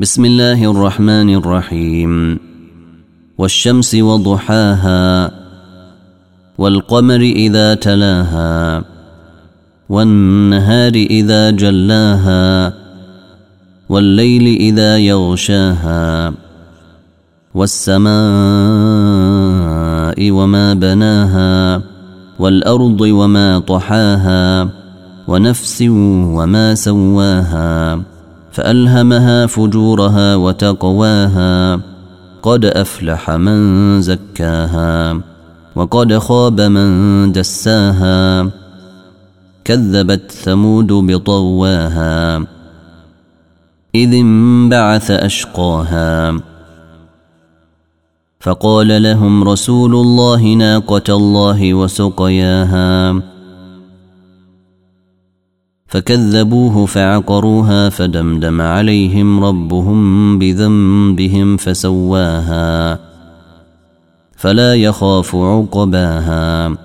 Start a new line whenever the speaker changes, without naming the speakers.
بسم الله الرحمن الرحيم. والشمس وضحاها والقمر إذا تلاها والنهار إذا جلاها والليل إذا يغشاها والسماء وما بناها والأرض وما طحاها ونفس وما سواها. فألهمها فجورها وتقواها. قد أفلح من زكاها وقد خاب من دساها. كذبت ثمود بطواها إذ انبعث أشقاها. فقال لهم رسول الله ناقة الله وسقياها. فكذبوه فعقروها فدمدم عليهم ربهم بذنبهم فسواها فلا يخاف عقباها